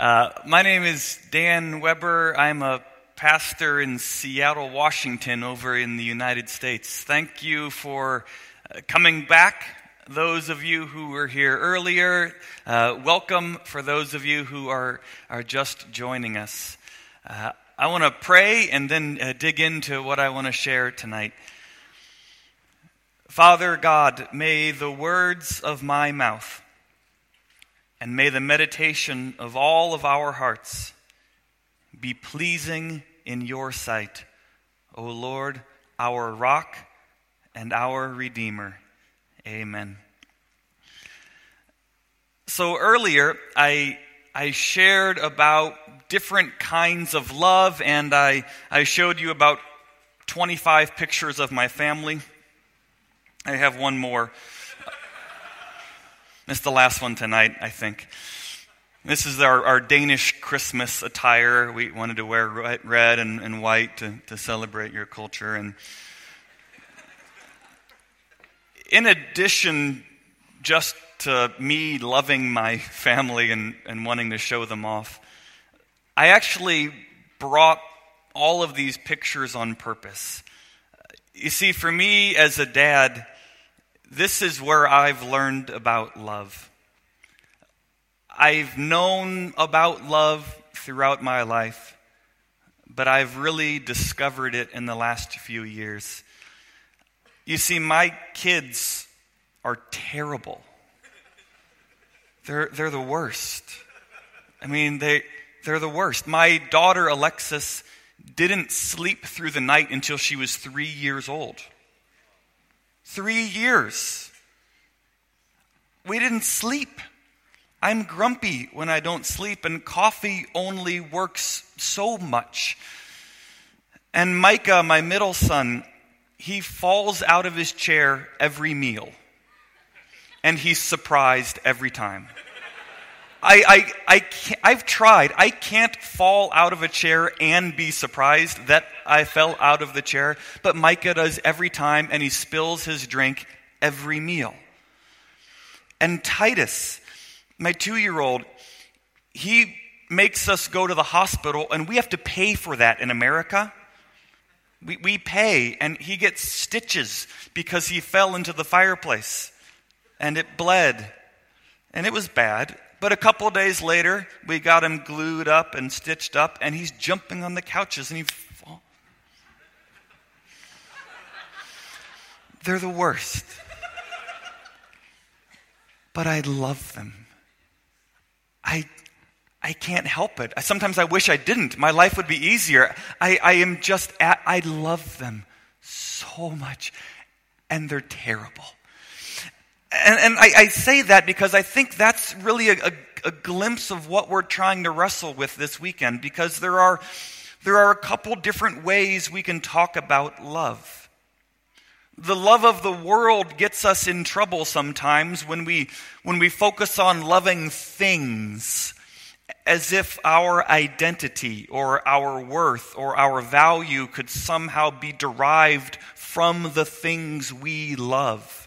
Uh, my name is Dan Weber. I'm a pastor in Seattle, Washington, over in the United States. Thank you for uh, coming back. Those of you who were here earlier, uh, welcome. For those of you who are, are just joining us, uh, I want to pray and then uh, dig into what I want to share tonight. Father God, may the words of my mouth and may the meditation of all of our hearts be pleasing in your sight, O Lord, our rock and our Redeemer. Amen. So earlier, I, I shared about different kinds of love, and I, I showed you about 25 pictures of my family. I have one more. It's the last one tonight, I think. This is our, our Danish Christmas attire. We wanted to wear red and, and white to, to celebrate your culture. And in addition, just to me loving my family and, and wanting to show them off, I actually brought all of these pictures on purpose. You see, for me as a dad, this is where I've learned about love. I've known about love throughout my life, but I've really discovered it in the last few years. You see, my kids are terrible. They're, they're the worst. I mean, they, they're the worst. My daughter, Alexis, didn't sleep through the night until she was three years old. Three years. We didn't sleep. I'm grumpy when I don't sleep, and coffee only works so much. And Micah, my middle son, he falls out of his chair every meal, and he's surprised every time. I, I, I I've tried. I can't fall out of a chair and be surprised that I fell out of the chair, but Micah does every time, and he spills his drink every meal. And Titus, my two year old, he makes us go to the hospital, and we have to pay for that in America. We, we pay, and he gets stitches because he fell into the fireplace and it bled. And it was bad. But a couple days later, we got him glued up and stitched up, and he's jumping on the couches and he falls. They're the worst. But I love them. I, I can't help it. Sometimes I wish I didn't. My life would be easier. I, I am just at, I love them so much, and they're terrible. And, and I, I, say that because I think that's really a, a, a, glimpse of what we're trying to wrestle with this weekend because there are, there are a couple different ways we can talk about love. The love of the world gets us in trouble sometimes when we, when we focus on loving things as if our identity or our worth or our value could somehow be derived from the things we love.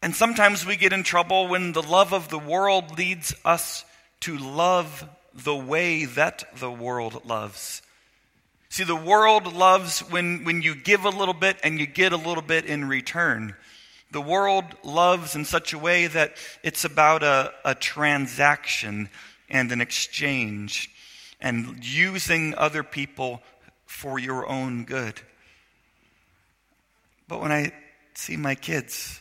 And sometimes we get in trouble when the love of the world leads us to love the way that the world loves. See, the world loves when, when you give a little bit and you get a little bit in return. The world loves in such a way that it's about a, a transaction and an exchange and using other people for your own good. But when I see my kids,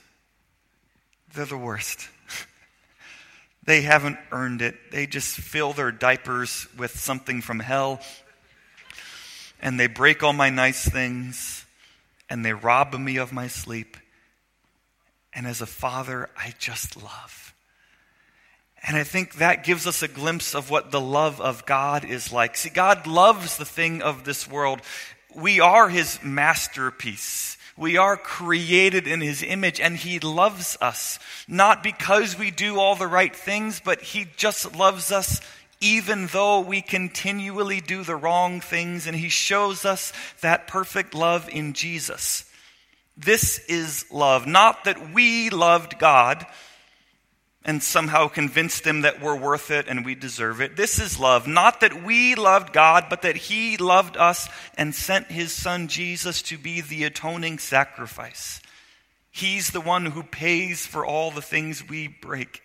they're the worst. they haven't earned it. They just fill their diapers with something from hell. And they break all my nice things. And they rob me of my sleep. And as a father, I just love. And I think that gives us a glimpse of what the love of God is like. See, God loves the thing of this world. We are his masterpiece. We are created in His image, and He loves us. Not because we do all the right things, but He just loves us even though we continually do the wrong things, and He shows us that perfect love in Jesus. This is love. Not that we loved God and somehow convince them that we're worth it and we deserve it. This is love. Not that we loved God, but that He loved us and sent His Son Jesus to be the atoning sacrifice. He's the one who pays for all the things we break,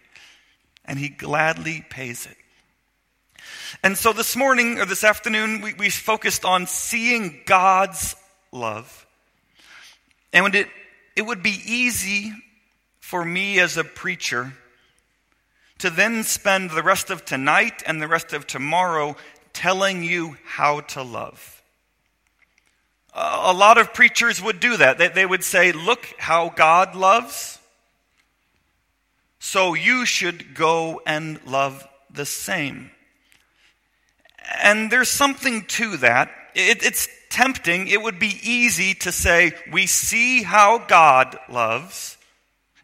and He gladly pays it. And so this morning or this afternoon, we, we focused on seeing God's love. And it, it would be easy for me as a preacher to then spend the rest of tonight and the rest of tomorrow telling you how to love. A lot of preachers would do that. They would say, Look how God loves, so you should go and love the same. And there's something to that. it's tempting. It would be easy to say, We see how God loves,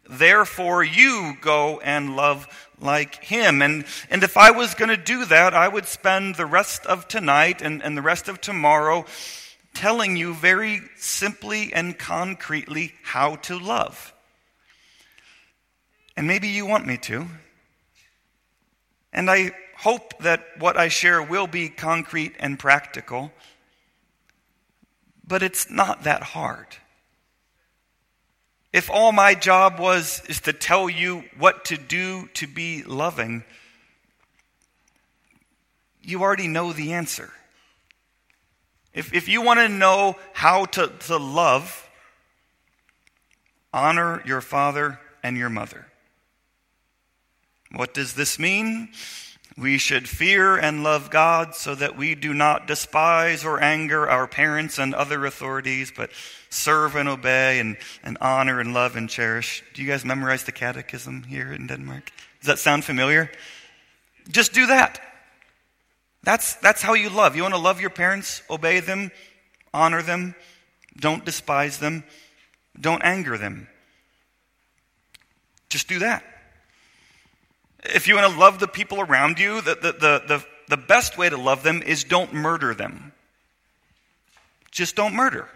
therefore you go and love like him. And, and if I was going to do that, I would spend the rest of tonight and, and the rest of tomorrow telling you very simply and concretely how to love. And maybe you want me to. And I hope that what I share will be concrete and practical. But it's not that hard. If all my job was is to tell you what to do to be loving, you already know the answer. If, if you want to know how to, to love, honor your father and your mother. What does this mean? We should fear and love God so that we do not despise or anger our parents and other authorities, but serve and obey and, and honor and love and cherish. Do you guys memorize the catechism here in Denmark? Does that sound familiar? Just do that. That's, that's how you love. You want to love your parents, obey them, honor them, don't despise them, don't anger them. Just do that. If you want to love the people around you, the, the, the, the, the best way to love them is don't murder them. Just don't murder.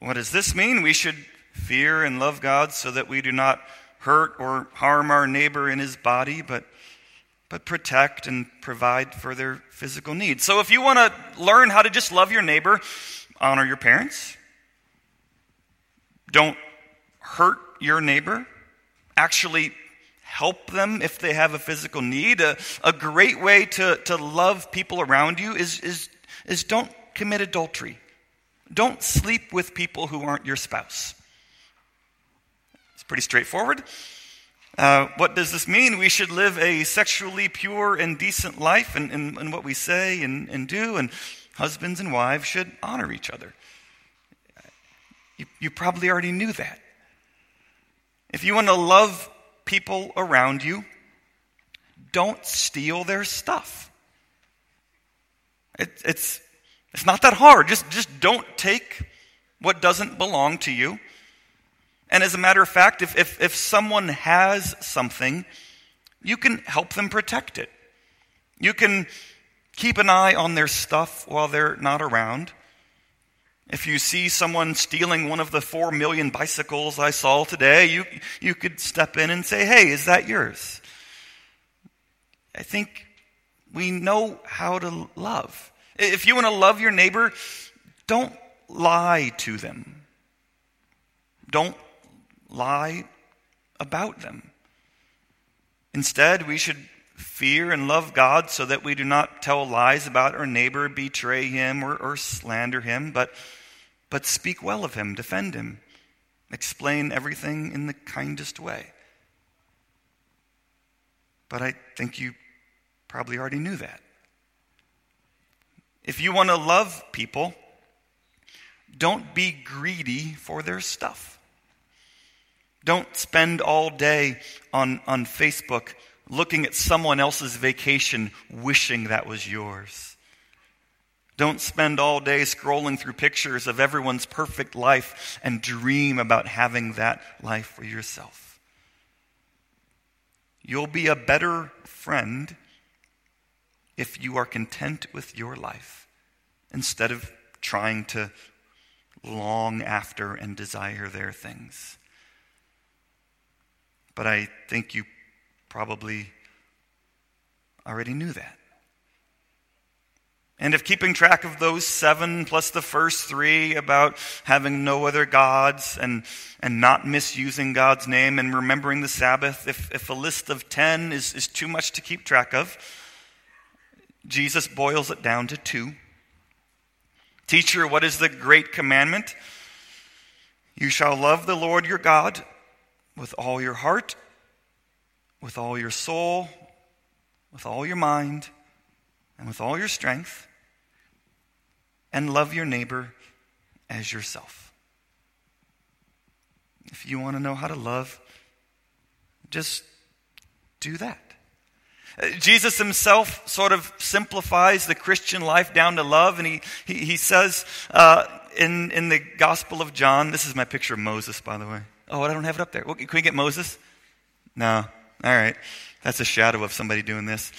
What does this mean? We should fear and love God so that we do not hurt or harm our neighbor in his body, but, but protect and provide for their physical needs. So if you want to learn how to just love your neighbor, honor your parents. Don't hurt your neighbor. Actually help them if they have a physical need. A, a great way to, to love people around you is, is, is don't commit adultery. Don't sleep with people who aren't your spouse. It's pretty straightforward. Uh, what does this mean? We should live a sexually pure and decent life in, in, in what we say and, and, do, and husbands and wives should honor each other. You, you probably already knew that. If you want to love people around you, don't steal their stuff. It, it's, it's not that hard. Just, just don't take what doesn't belong to you. And as a matter of fact, if, if, if someone has something, you can help them protect it. You can keep an eye on their stuff while they're not around. If you see someone stealing one of the four million bicycles I saw today, you, you could step in and say, Hey, is that yours? I think we know how to love. If you want to love your neighbor, don't lie to them. Don't lie about them. Instead, we should fear and love God so that we do not tell lies about our neighbor, betray him, or, or slander him, but but speak well of him, defend him, explain everything in the kindest way. But I think you probably already knew that. If you want to love people, don't be greedy for their stuff. Don't spend all day on, on Facebook looking at someone else's vacation, wishing that was yours. Don't spend all day scrolling through pictures of everyone's perfect life and dream about having that life for yourself. You'll be a better friend if you are content with your life instead of trying to long after and desire their things. but I think you probably already knew that. And if keeping track of those seven plus the first three about having no other gods and, and not misusing God's name and remembering the Sabbath, if, if a list of ten is, is too much to keep track of, Jesus boils it down to two. Teacher, what is the great commandment? You shall love the Lord your God with all your heart, with all your soul, with all your mind, and with all your strength and love your neighbor as yourself. If you want to know how to love, just do that. Uh, Jesus himself sort of simplifies the Christian life down to love, and he, he, he says uh, in, in the Gospel of John, this is my picture of Moses, by the way. Oh, I don't have it up there. Can we get Moses? No. All right. That's a shadow of somebody doing this.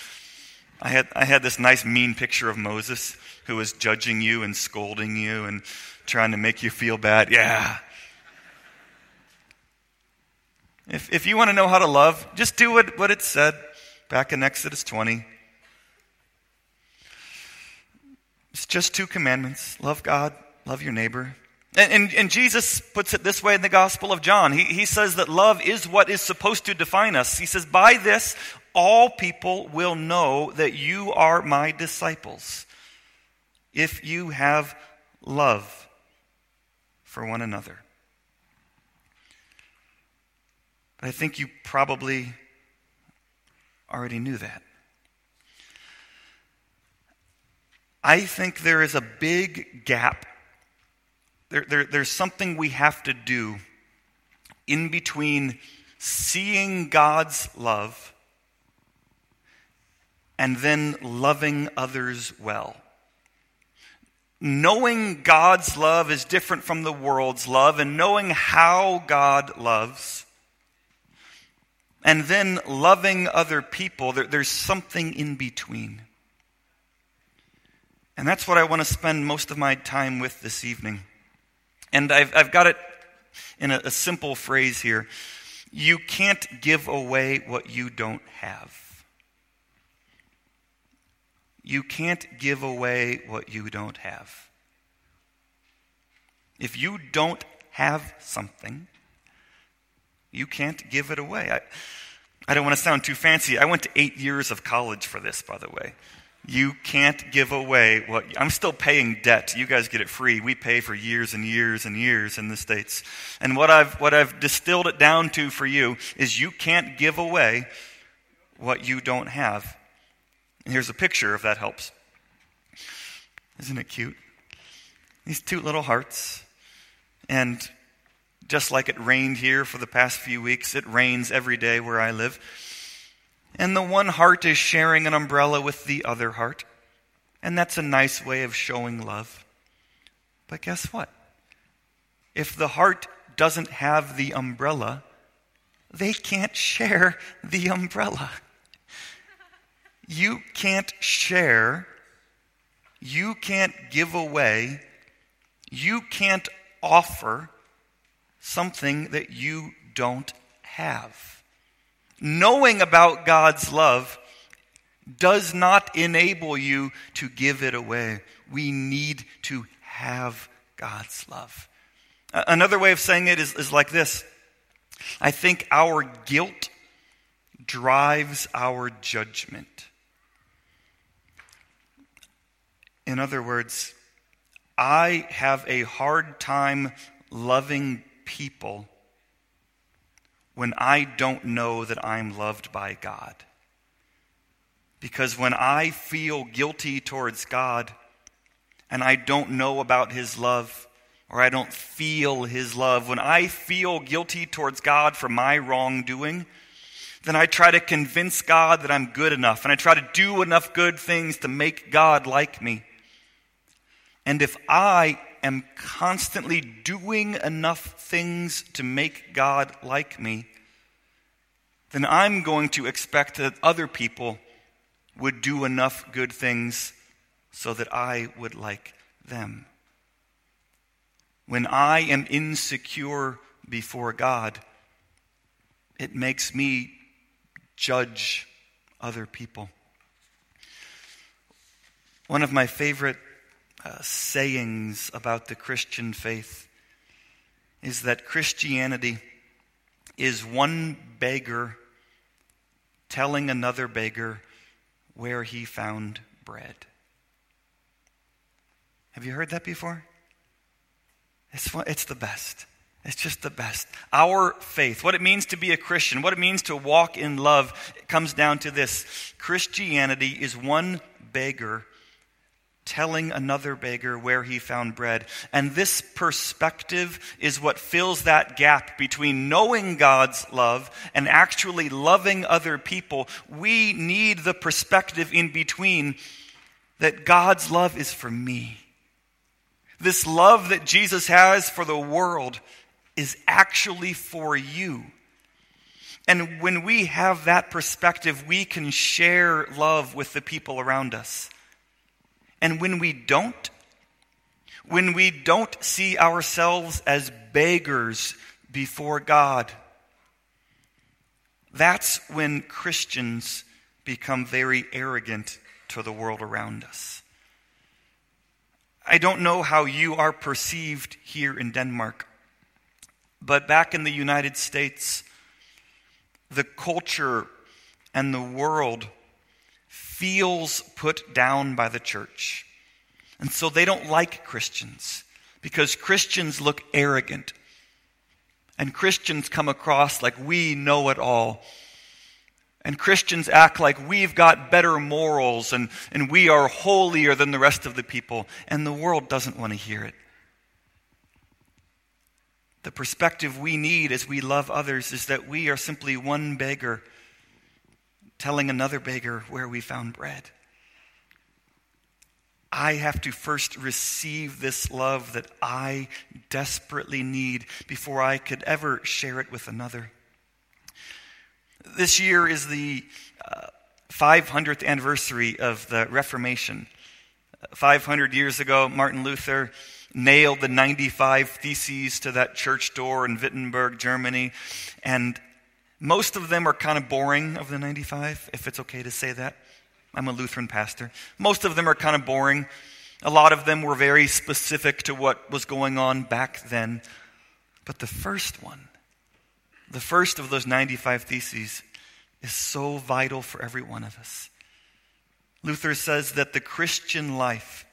I had, I had this nice, mean picture of Moses who was judging you and scolding you and trying to make you feel bad. Yeah. If, if you want to know how to love, just do what, what it said back in Exodus 20. It's just two commandments love God, love your neighbor. And, and, and, Jesus puts it this way in the Gospel of John. He, he says that love is what is supposed to define us. He says, By this, all people will know that you are my disciples if you have love for one another. But I think you probably already knew that. I think there is a big gap. There, there, there's something we have to do in between seeing God's love and then loving others well. Knowing God's love is different from the world's love, and knowing how God loves, and then loving other people, there, there's something in between. And that's what I want to spend most of my time with this evening. And I've, I've got it in a, a simple phrase here. You can't give away what you don't have. You can't give away what you don't have. If you don't have something, you can't give it away. I, I don't want to sound too fancy. I went to eight years of college for this, by the way. You can't give away what I'm still paying debt. You guys get it free. We pay for years and years and years in the States. And what I've, what I've distilled it down to for you is you can't give away what you don't have. And here's a picture if that helps. Isn't it cute? These two little hearts. And just like it rained here for the past few weeks, it rains every day where I live. And the one heart is sharing an umbrella with the other heart. And that's a nice way of showing love. But guess what? If the heart doesn't have the umbrella, they can't share the umbrella. You can't share, you can't give away, you can't offer something that you don't have. Knowing about God's love does not enable you to give it away. We need to have God's love. Another way of saying it is, is like this I think our guilt drives our judgment. In other words, I have a hard time loving people when I don't know that I'm loved by God. Because when I feel guilty towards God and I don't know about His love, or I don't feel His love, when I feel guilty towards God for my wrongdoing, then I try to convince God that I'm good enough, and I try to do enough good things to make God like me. And if I am constantly doing enough things to make God like me, then I'm going to expect that other people would do enough good things so that I would like them. When I am insecure before God, it makes me judge other people. One of my favorite uh, sayings about the Christian faith is that Christianity is one beggar telling another beggar where he found bread. Have you heard that before? It's, it's the best. It's just the best. Our faith, what it means to be a Christian, what it means to walk in love, comes down to this Christianity is one beggar telling another beggar where he found bread. And this perspective is what fills that gap between knowing God's love and actually loving other people. We need the perspective in between that God's love is for me. This love that Jesus has for the world is actually for you. And when we have that perspective, we can share love with the people around us. And when we don't, when we don't see ourselves as beggars before God, that's when Christians become very arrogant to the world around us. I don't know how you are perceived here in Denmark, but back in the United States, the culture and the world feels put down by the church. And so they don't like Christians because Christians look arrogant. And Christians come across like we know it all. And Christians act like we've got better morals and, and we are holier than the rest of the people. And the world doesn't want to hear it. The perspective we need as we love others is that we are simply one beggar telling another beggar where we found bread. I have to first receive this love that I desperately need before I could ever share it with another. This year is the uh, 500th anniversary of the Reformation. 500 years ago, Martin Luther nailed the 95 Theses to that church door in Wittenberg, Germany, and most of them are kind of boring of the 95, if it's okay to say that. I'm a Lutheran pastor. Most of them are kind of boring. A lot of them were very specific to what was going on back then. But the first one, the first of those 95 theses, is so vital for every one of us. Luther says that the Christian life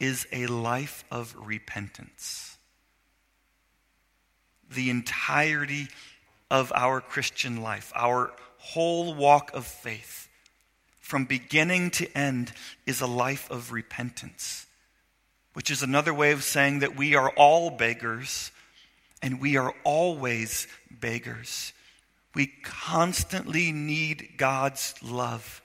is a life of repentance. The entirety of our Christian life, our whole walk of faith, from beginning to end, is a life of repentance, which is another way of saying that we are all beggars and we are always beggars. We constantly need God's love.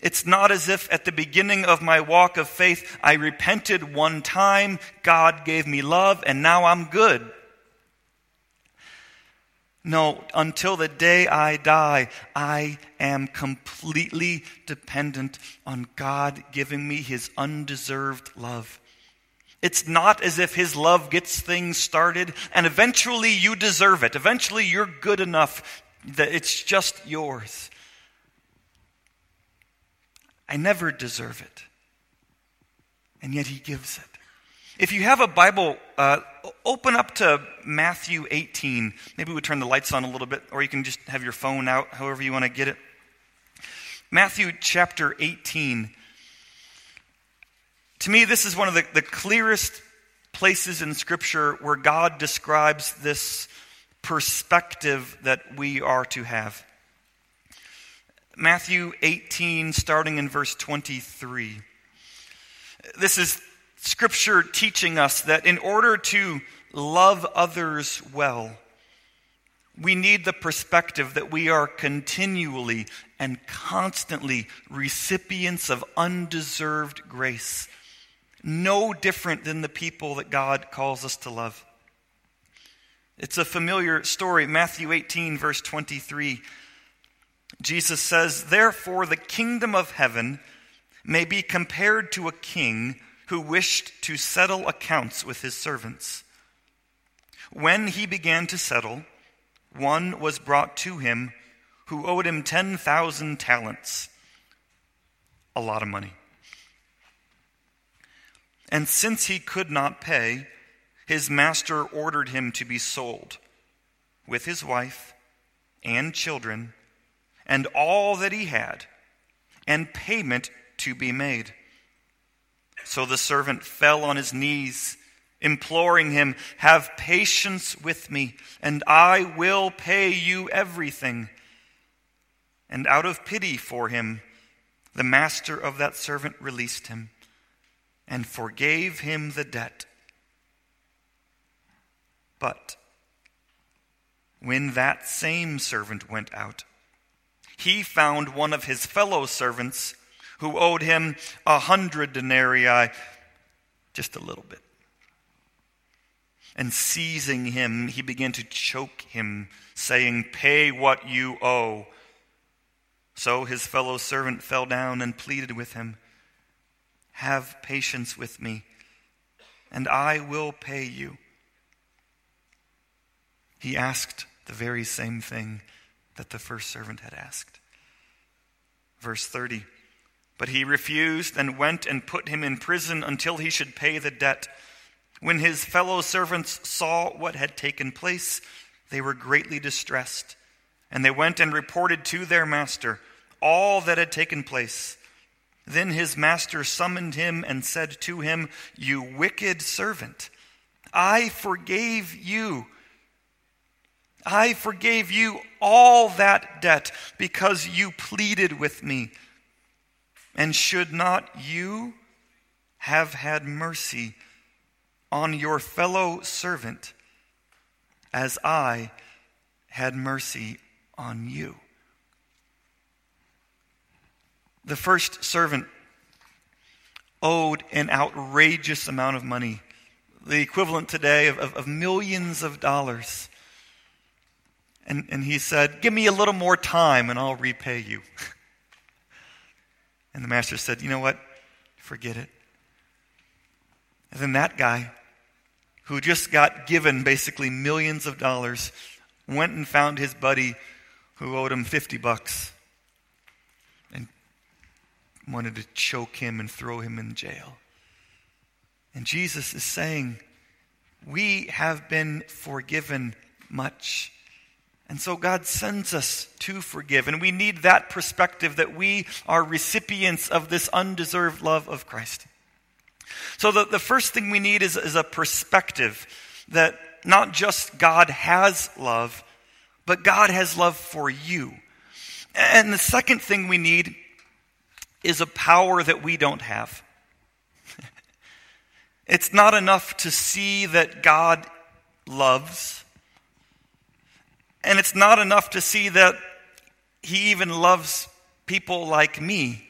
It's not as if at the beginning of my walk of faith I repented one time, God gave me love, and now I'm good. No, until the day I die, I am completely dependent on God giving me his undeserved love. It's not as if his love gets things started and eventually you deserve it. Eventually you're good enough that it's just yours. I never deserve it. And yet he gives it. If you have a Bible, uh, open up to Matthew 18. Maybe we turn the lights on a little bit, or you can just have your phone out, however you want to get it. Matthew chapter 18. To me, this is one of the, the clearest places in Scripture where God describes this perspective that we are to have. Matthew 18, starting in verse 23. This is Scripture teaching us that in order to love others well, we need the perspective that we are continually and constantly recipients of undeserved grace, no different than the people that God calls us to love. It's a familiar story. Matthew 18, verse 23. Jesus says, Therefore, the kingdom of heaven may be compared to a king who wished to settle accounts with his servants. When he began to settle, one was brought to him who owed him 10,000 talents. A lot of money. And since he could not pay, his master ordered him to be sold with his wife and children and all that he had, and payment to be made. So the servant fell on his knees, imploring him, Have patience with me, and I will pay you everything. And out of pity for him, the master of that servant released him and forgave him the debt. But when that same servant went out, he found one of his fellow servants who owed him a hundred denarii, just a little bit. And seizing him, he began to choke him, saying, Pay what you owe. So his fellow servant fell down and pleaded with him, Have patience with me, and I will pay you. He asked the very same thing that the first servant had asked. Verse 30 But he refused and went and put him in prison until he should pay the debt. When his fellow servants saw what had taken place, they were greatly distressed, and they went and reported to their master all that had taken place. Then his master summoned him and said to him, You wicked servant, I forgave you I forgave you all that debt because you pleaded with me. And should not you have had mercy on your fellow servant as I had mercy on you? The first servant owed an outrageous amount of money, the equivalent today of, of, of millions of dollars. And, and he said, Give me a little more time and I'll repay you. and the master said, You know what? Forget it. And then that guy, who just got given basically millions of dollars, went and found his buddy who owed him 50 bucks and wanted to choke him and throw him in jail. And Jesus is saying, We have been forgiven much. And so God sends us to forgive. And we need that perspective that we are recipients of this undeserved love of Christ. So the, the first thing we need is, is a perspective that not just God has love, but God has love for you. And the second thing we need is a power that we don't have. it's not enough to see that God loves and it's not enough to see that he even loves people like me.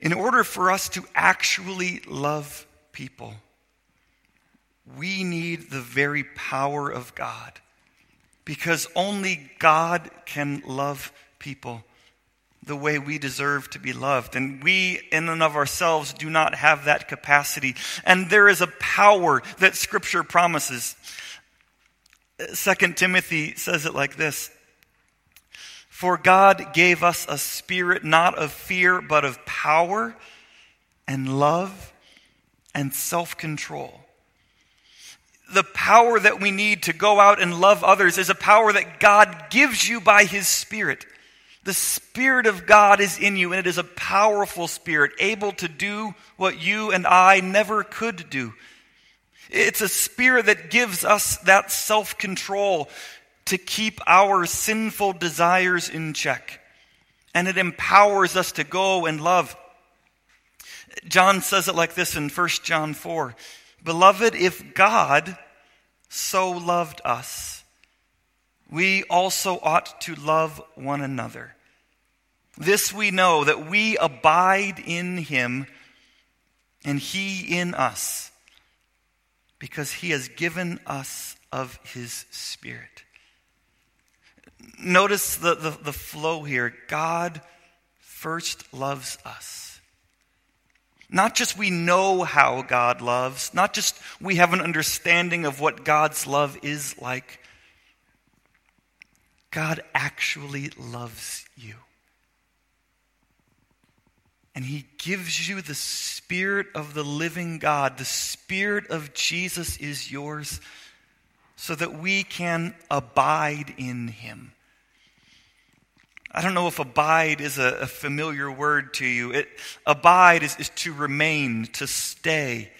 In order for us to actually love people, we need the very power of God. Because only God can love people the way we deserve to be loved. And we, in and of ourselves, do not have that capacity. And there is a power that Scripture promises. Second Timothy says it like this For God gave us a spirit not of fear, but of power and love and self control. The power that we need to go out and love others is a power that God gives you by His Spirit. The Spirit of God is in you, and it is a powerful Spirit, able to do what you and I never could do. It's a spirit that gives us that self control to keep our sinful desires in check. And it empowers us to go and love. John says it like this in 1 John 4 Beloved, if God so loved us, we also ought to love one another. This we know that we abide in him and he in us because he has given us of his spirit. Notice the, the, the, flow here. God first loves us. Not just we know how God loves, not just we have an understanding of what God's love is like, God actually loves you. And he gives you the Spirit of the living God. The Spirit of Jesus is yours so that we can abide in him. I don't know if abide is a, a familiar word to you. It, abide is, is to remain, to stay.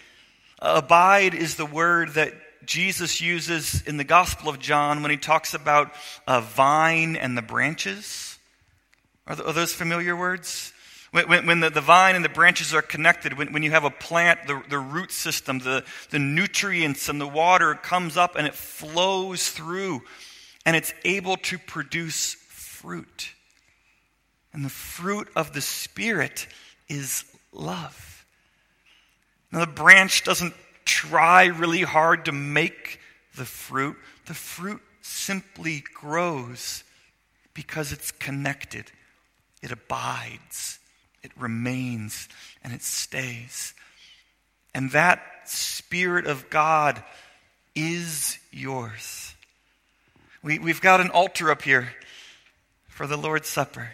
Abide is the word that Jesus uses in the Gospel of John when he talks about a vine and the branches. Are, are those familiar words? When, when, the, the, vine and the branches are connected, when, when you have a plant, the, the root system, the, the nutrients and the water comes up and it flows through and it's able to produce fruit. And the fruit of the Spirit is love. Now, the branch doesn't try really hard to make the fruit, the fruit simply grows because it's connected, it abides, it remains, and it stays. And that Spirit of God is yours. We, we've got an altar up here for the Lord's Supper.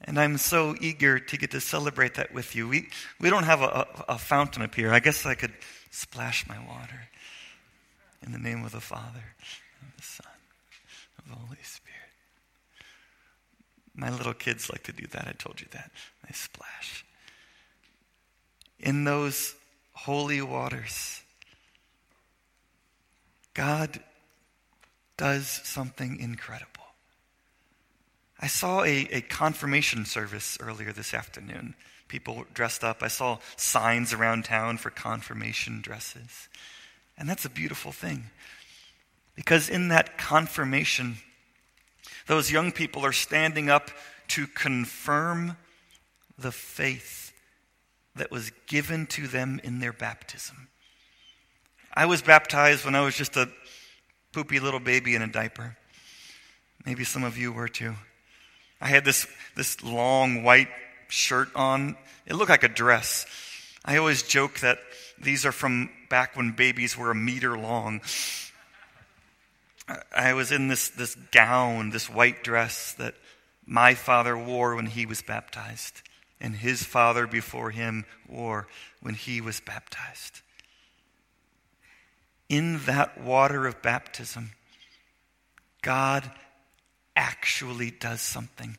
And I'm so eager to get to celebrate that with you. We, we don't have a, a, a fountain up here. I guess I could splash my water in the name of the Father, and the Son, of the Holy Spirit. My little kids like to do that. I told you that. They splash. In those holy waters, God does something incredible. I saw a, a confirmation service earlier this afternoon. People dressed up. I saw signs around town for confirmation dresses. And that's a beautiful thing. Because in that confirmation, those young people are standing up to confirm the faith that was given to them in their baptism. I was baptized when I was just a poopy little baby in a diaper. Maybe some of you were too. I had this, this long white shirt on. It looked like a dress. I always joke that these are from back when babies were a meter long. I was in this, this gown, this white dress that my father wore when he was baptized, and his father before him wore when he was baptized. In that water of baptism, God actually does something.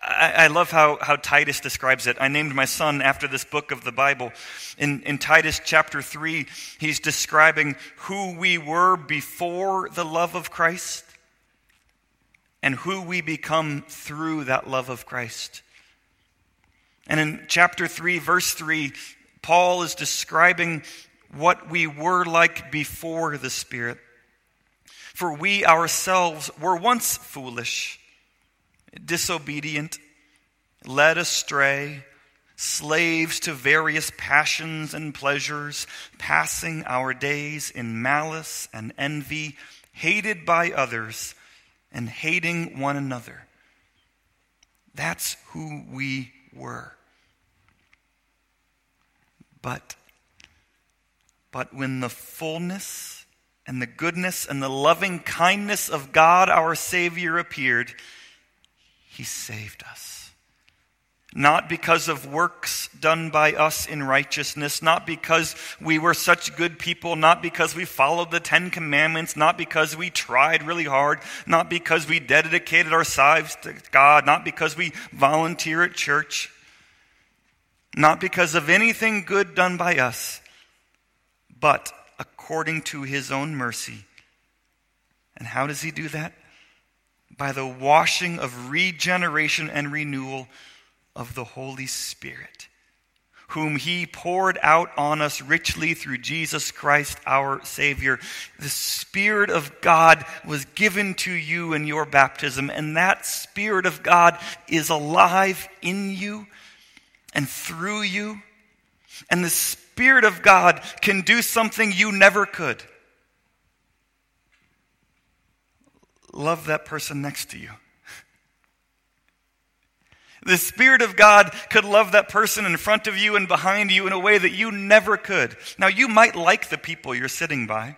I, I, love how, how Titus describes it. I named my son after this book of the Bible. In, in Titus chapter 3, he's describing who we were before the love of Christ and who we become through that love of Christ. And in chapter 3, verse 3, Paul is describing what we were like before the Spirit. For we ourselves were once foolish, disobedient, led astray, slaves to various passions and pleasures, passing our days in malice and envy, hated by others, and hating one another. That's who we were. But, but when the fullness and the goodness and the loving kindness of God our Savior appeared, He saved us. Not because of works done by us in righteousness, not because we were such good people, not because we followed the Ten Commandments, not because we tried really hard, not because we dedicated our lives to God, not because we volunteer at church, not because of anything good done by us, but according to his own mercy. And how does he do that? By the washing of regeneration and renewal of the Holy Spirit, whom he poured out on us richly through Jesus Christ our Savior. The Spirit of God was given to you in your baptism, and that Spirit of God is alive in you and through you. And the Spirit of God can do something you never could. Love that person next to you. The Spirit of God could love that person in front of you and behind you in a way that you never could. Now, you might like the people you're sitting by.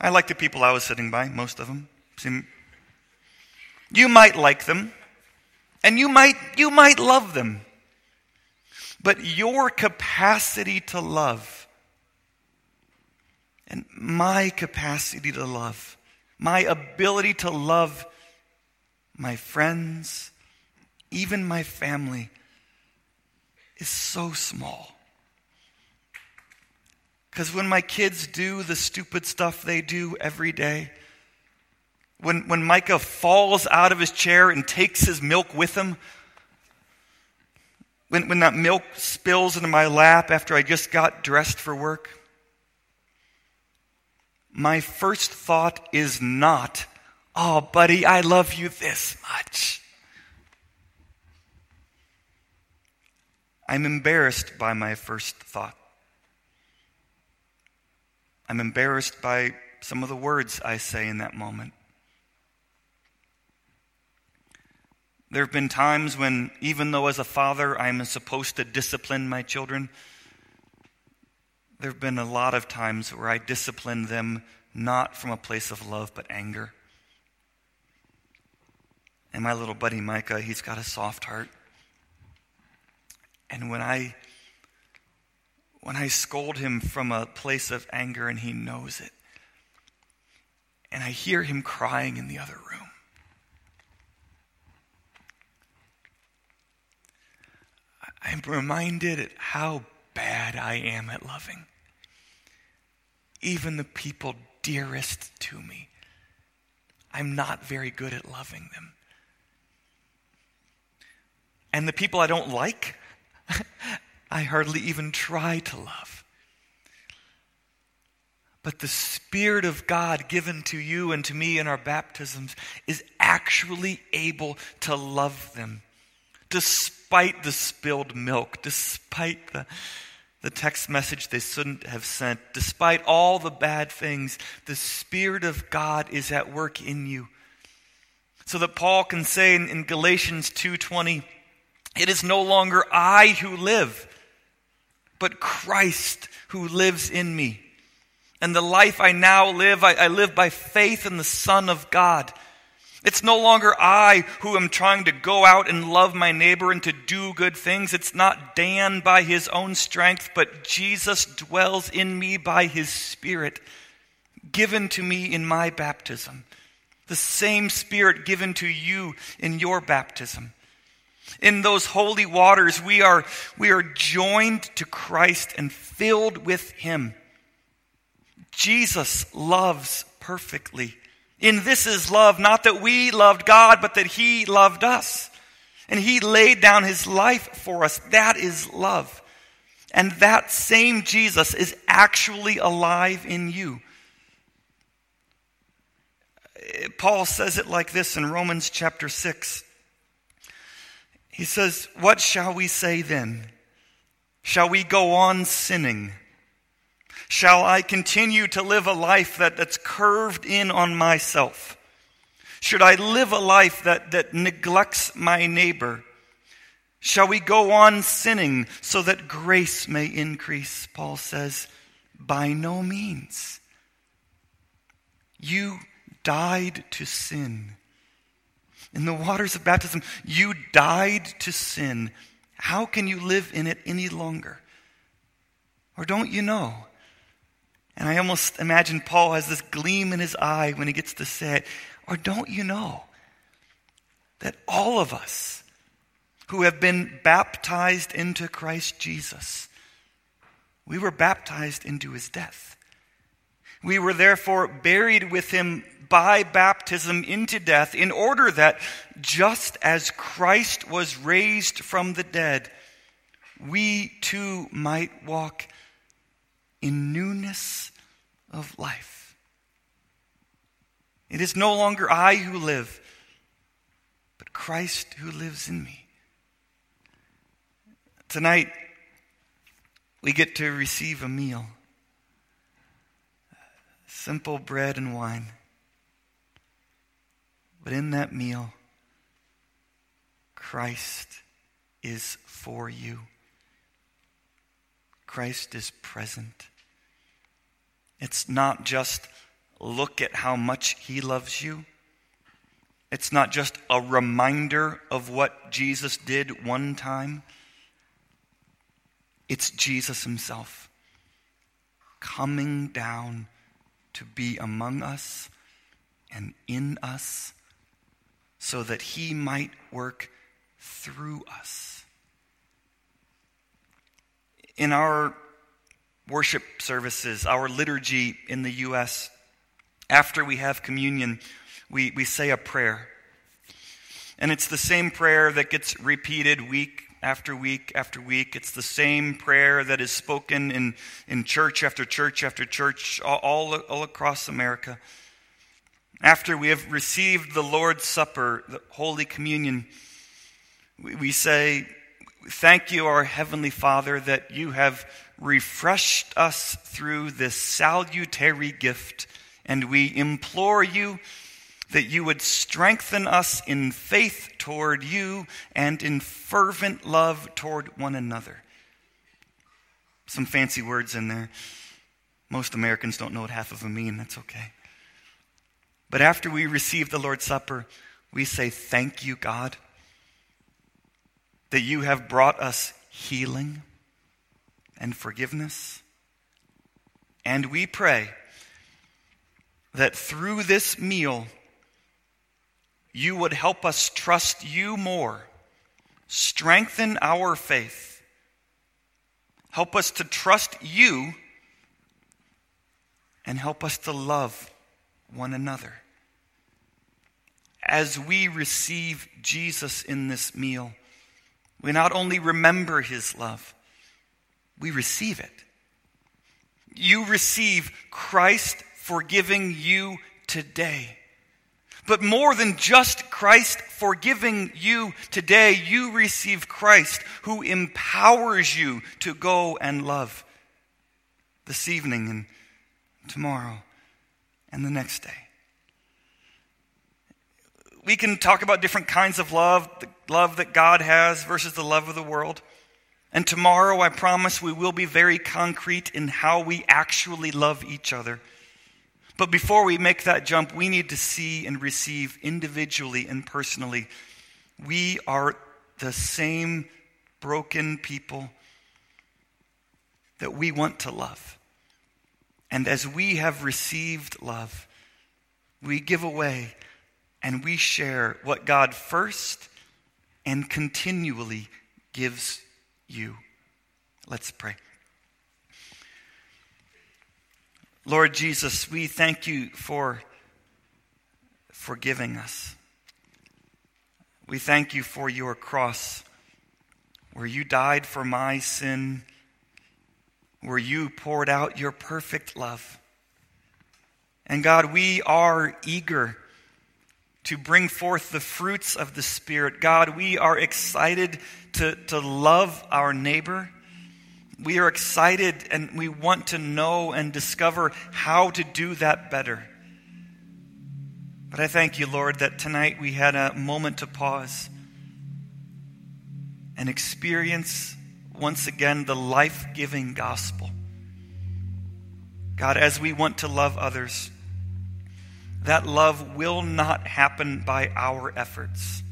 I like the people I was sitting by, most of them. You might like them, and you might, you might love them. But your capacity to love and my capacity to love, my ability to love my friends, even my family, is so small. Because when my kids do the stupid stuff they do every day, when, when Micah falls out of his chair and takes his milk with him, when, when that milk spills into my lap after I just got dressed for work, my first thought is not, oh, buddy, I love you this much. I'm embarrassed by my first thought. I'm embarrassed by some of the words I say in that moment. There have been times when, even though as a father I'm supposed to discipline my children, there have been a lot of times where I discipline them not from a place of love but anger. And my little buddy Micah, he's got a soft heart. And when I when I scold him from a place of anger and he knows it, and I hear him crying in the other room, I'm reminded at how bad I am at loving. Even the people dearest to me, I'm not very good at loving them. And the people I don't like, I hardly even try to love. But the Spirit of God given to you and to me in our baptisms is actually able to love them despite the spilled milk, despite the, the text message they shouldn't have sent, despite all the bad things. The Spirit of God is at work in you. So that Paul can say in, in Galatians 2:20, it is no longer I who live but Christ who lives in me. And the life I now live, I, I, live by faith in the Son of God. It's no longer I who am trying to go out and love my neighbor and to do good things. It's not Dan by his own strength, but Jesus dwells in me by his Spirit, given to me in my baptism. The same Spirit given to you in your baptism. In those holy waters, we are, we are joined to Christ and filled with Him. Jesus loves perfectly. In this is love, not that we loved God, but that He loved us. And He laid down His life for us. That is love. And that same Jesus is actually alive in you. Paul says it like this in Romans chapter 6. He says, What shall we say then? Shall we go on sinning? Shall I continue to live a life that, that's curved in on myself? Should I live a life that, that neglects my neighbor? Shall we go on sinning so that grace may increase? Paul says, By no means. You died to sin in the waters of baptism, you died to sin. How can you live in it any longer? Or don't you know? And I almost imagine Paul has this gleam in his eye when he gets to say it. Or don't you know that all of us who have been baptized into Christ Jesus, we were baptized into his death. We were therefore buried with him by baptism into death, in order that just as Christ was raised from the dead, we too might walk in newness of life. It is no longer I who live, but Christ who lives in me. Tonight, we get to receive a meal simple bread and wine. But in that meal, Christ is for you. Christ is present. It's not just look at how much he loves you. It's not just a reminder of what Jesus did one time. It's Jesus himself coming down to be among us and in us so that he might work through us. In our worship services, our liturgy in the U.S., after we have communion, we, we say a prayer. And it's the same prayer that gets repeated week after week after week. It's the same prayer that is spoken in, in church after church after church all, all, across America. After we have received the Lord's Supper, the Holy Communion, we, we say, Thank you, our Heavenly Father, that you have refreshed us through this salutary gift, and we implore you that you would strengthen us in faith toward you and in fervent love toward one another. Some fancy words in there. Most Americans don't know what half of them mean. That's okay. But after we receive the Lord's Supper, we say, Thank you, God, that you have brought us healing and forgiveness. And we pray that through this meal, you would help us trust you more, strengthen our faith, help us to trust you, and help us to love one another. As we receive Jesus in this meal, we not only remember his love, we receive it. You receive Christ forgiving you today. But more than just Christ forgiving you today, you receive Christ who empowers you to go and love this evening and tomorrow and the next day. We can talk about different kinds of love, the love that God has versus the love of the world. And tomorrow, I promise, we will be very concrete in how we actually love each other. But before we make that jump, we need to see and receive individually and personally. We are the same broken people that we want to love. And as we have received love, we give away and we share what God first and continually gives you. Let's pray. Lord Jesus, we thank you for forgiving us. We thank you for your cross, where you died for my sin, where you poured out your perfect love. And God, we are eager to bring forth the fruits of the Spirit. God, we are excited to, to love our neighbor we are excited and we want to know and discover how to do that better. But I thank you, Lord, that tonight we had a moment to pause and experience once again the life giving gospel. God, as we want to love others, that love will not happen by our efforts.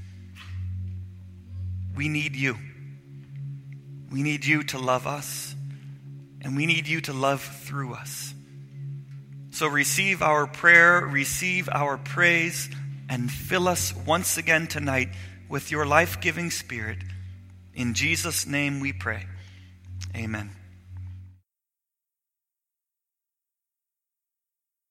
We need you. We need you to love us, and we need you to love through us. So receive our prayer, receive our praise, and fill us once again tonight with your life giving spirit. In Jesus' name we pray. Amen.